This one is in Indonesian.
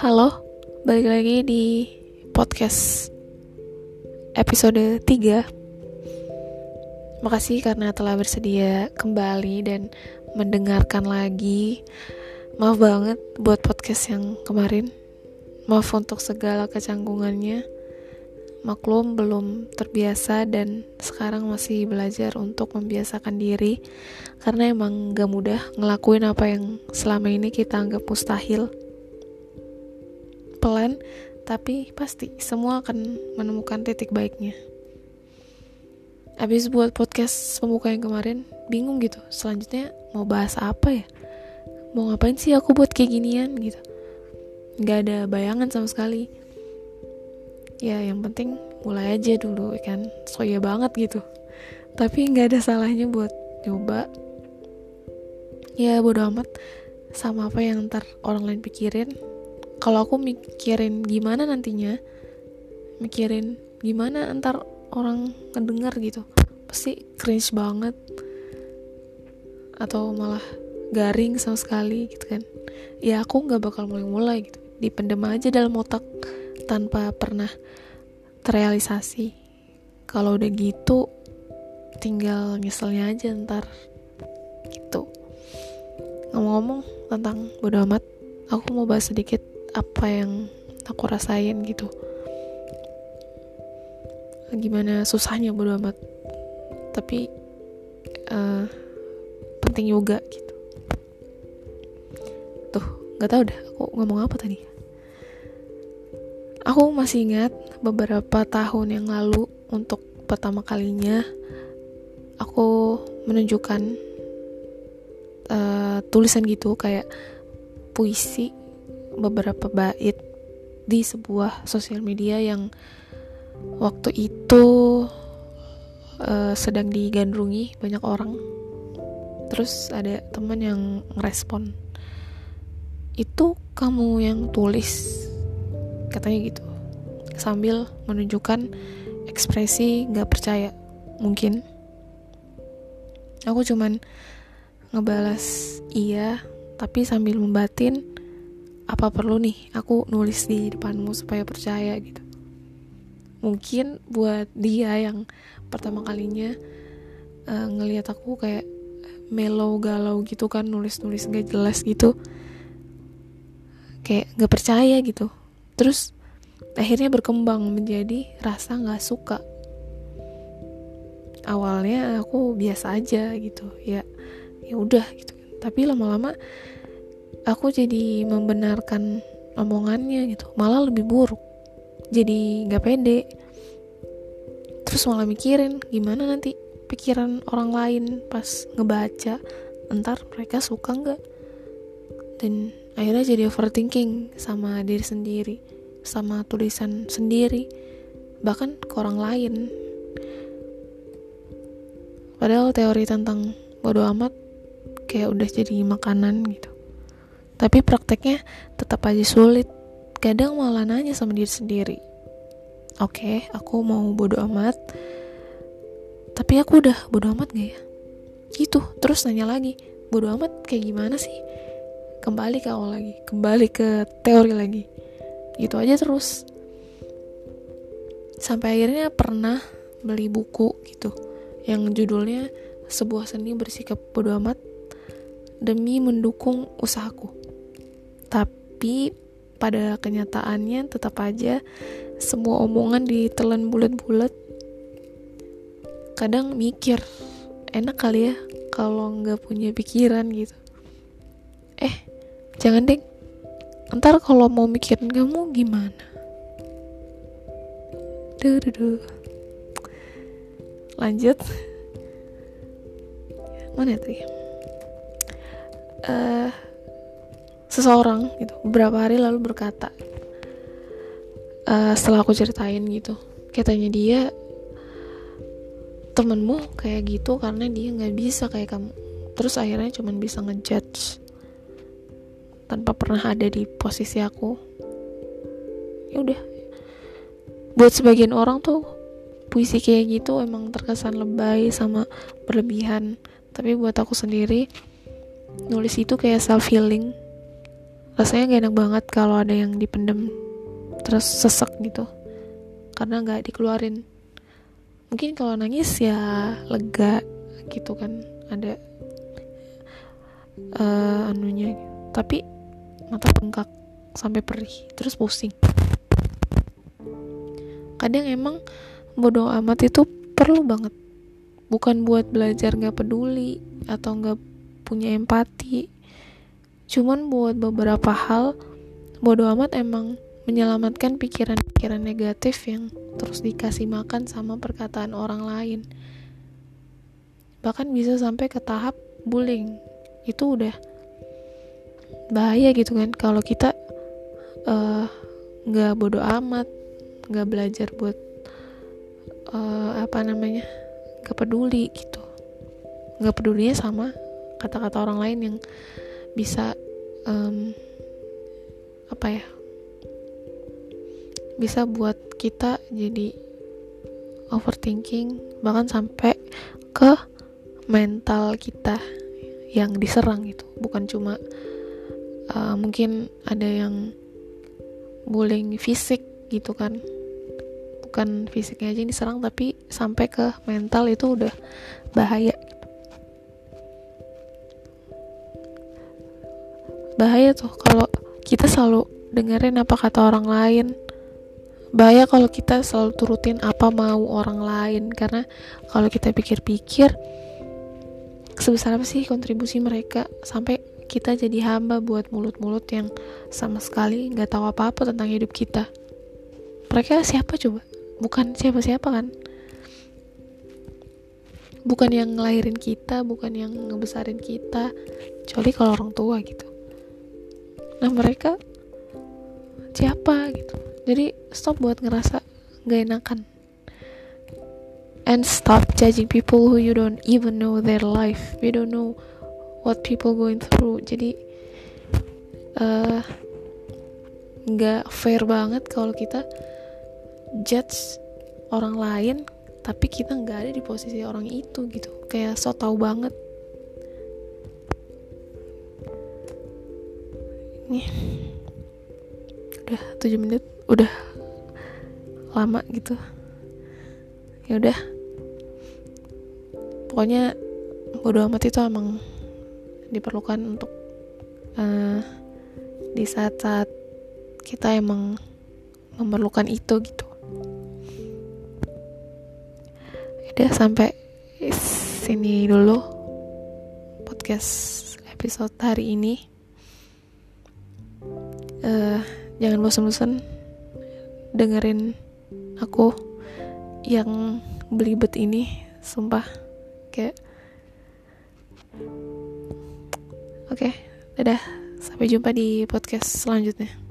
Halo, balik lagi di podcast episode 3 Makasih karena telah bersedia kembali dan mendengarkan lagi. Maaf banget buat podcast yang kemarin. Maaf untuk segala kecanggungannya. Maklum belum terbiasa dan sekarang masih belajar untuk membiasakan diri Karena emang gak mudah ngelakuin apa yang selama ini kita anggap mustahil pelan tapi pasti semua akan menemukan titik baiknya. Abis buat podcast pembuka yang kemarin bingung gitu selanjutnya mau bahas apa ya? Mau ngapain sih aku buat kayak ginian gitu? Nggak ada bayangan sama sekali. Ya yang penting mulai aja dulu kan? Soya banget gitu. Tapi nggak ada salahnya buat nyoba. Ya bodo amat. Sama apa yang ntar orang lain pikirin kalau aku mikirin gimana nantinya mikirin gimana antar orang ngedengar gitu pasti cringe banget. Atau malah garing sama sekali gitu kan. Ya aku nggak bakal mulai-mulai gitu. Dipendem aja dalam otak tanpa pernah terrealisasi. Kalau udah gitu tinggal nyeselnya aja ntar gitu. Ngomong-ngomong tentang bodo amat aku mau bahas sedikit apa yang aku rasain gitu. Gimana susahnya bodo amat. Tapi uh, penting juga gitu. Tuh nggak tahu dah aku ngomong apa tadi. Aku masih ingat beberapa tahun yang lalu untuk pertama kalinya aku menunjukkan uh, tulisan gitu kayak puisi beberapa bait di sebuah sosial media yang waktu itu uh, sedang digandrungi banyak orang. Terus ada teman yang ngerespon itu kamu yang tulis? Katanya gitu. Sambil menunjukkan ekspresi nggak percaya mungkin. Aku cuman ngebalas iya tapi sambil membatin apa perlu nih aku nulis di depanmu supaya percaya? Gitu. Mungkin buat dia yang pertama kalinya uh, ngelihat aku kayak melo galau gitu kan nulis-nulis gak jelas gitu kayak gak percaya gitu. Terus akhirnya berkembang menjadi rasa gak suka. Awalnya aku biasa aja gitu ya ya udah gitu. Tapi lama-lama aku jadi membenarkan omongannya gitu. Malah lebih buruk. Jadi nggak pede. Terus malah mikirin gimana nanti pikiran orang lain pas ngebaca. Entar mereka suka nggak? Dan akhirnya jadi overthinking sama diri sendiri sama tulisan sendiri bahkan ke orang lain. Padahal teori tentang bodoh amat kayak udah jadi makanan gitu tapi prakteknya tetap aja sulit. Kadang malah nanya sama diri sendiri. Oke, okay, aku mau bodo amat. Tapi aku udah bodo amat gak ya? Gitu, terus nanya lagi. Bodo amat kayak gimana sih? Kembali ke awal lagi, kembali ke teori lagi. Gitu aja terus. Sampai akhirnya pernah beli buku gitu yang judulnya sebuah seni bersikap bodo amat demi mendukung usahaku tapi pada kenyataannya tetap aja semua omongan ditelan bulat-bulat. Kadang mikir enak kali ya kalau nggak punya pikiran gitu. Eh jangan deh. Ntar kalau mau mikirin kamu gimana? Duh, duh, duh. lanjut. Mana tuh ya? Uh, seseorang gitu. Beberapa hari lalu berkata uh, setelah aku ceritain gitu katanya dia temenmu kayak gitu karena dia nggak bisa kayak kamu. Terus akhirnya cuman bisa ngejudge tanpa pernah ada di posisi aku. Ya udah. Buat sebagian orang tuh puisi kayak gitu emang terkesan lebay sama berlebihan. Tapi buat aku sendiri nulis itu kayak self healing rasanya gak enak banget kalau ada yang dipendem terus sesek gitu karena nggak dikeluarin. Mungkin kalau nangis ya lega gitu kan ada uh, anunya. Tapi mata bengkak sampai perih terus pusing. Kadang emang bodoh amat itu perlu banget. Bukan buat belajar nggak peduli atau nggak punya empati cuman buat beberapa hal bodoh amat emang menyelamatkan pikiran-pikiran negatif yang terus dikasih makan sama perkataan orang lain. Bahkan bisa sampai ke tahap bullying. Itu udah bahaya gitu kan kalau kita eh, nggak uh, bodoh amat nggak belajar buat uh, apa namanya nggak peduli gitu. Nggak pedulinya sama kata-kata orang lain yang bisa um, apa ya bisa buat kita jadi overthinking bahkan sampai ke mental kita yang diserang itu bukan cuma uh, mungkin ada yang bullying fisik gitu kan. Bukan fisiknya aja yang diserang tapi sampai ke mental itu udah bahaya bahaya tuh kalau kita selalu dengerin apa kata orang lain. Bahaya kalau kita selalu turutin apa mau orang lain. Karena kalau kita pikir-pikir sebesar apa sih kontribusi mereka? Sampai kita jadi hamba buat mulut-mulut yang sama sekali nggak tahu apa-apa tentang hidup kita. Mereka siapa coba? Bukan siapa-siapa kan? Bukan yang ngelahirin kita bukan yang ngebesarin kita. Kecuali kalau orang tua gitu nah mereka siapa? gitu. Jadi stop buat ngerasa gak enakan. And stop judging people who you don't even know their life. You don't know what people going through. Jadi uh, nggak fair banget kalau kita judge orang lain tapi kita nggak ada di posisi orang itu gitu. Kayak so tau banget ini udah 7 menit. Udah lama gitu. Ya udah. Pokoknya bodo amat itu emang diperlukan untuk uh, di saat-saat kita emang memerlukan itu gitu. Udah sampai sini dulu podcast episode hari ini uh, jangan bosan-bosan dengerin aku yang belibet ini sumpah. Kayak oke okay, dadah. Sampai jumpa di podcast selanjutnya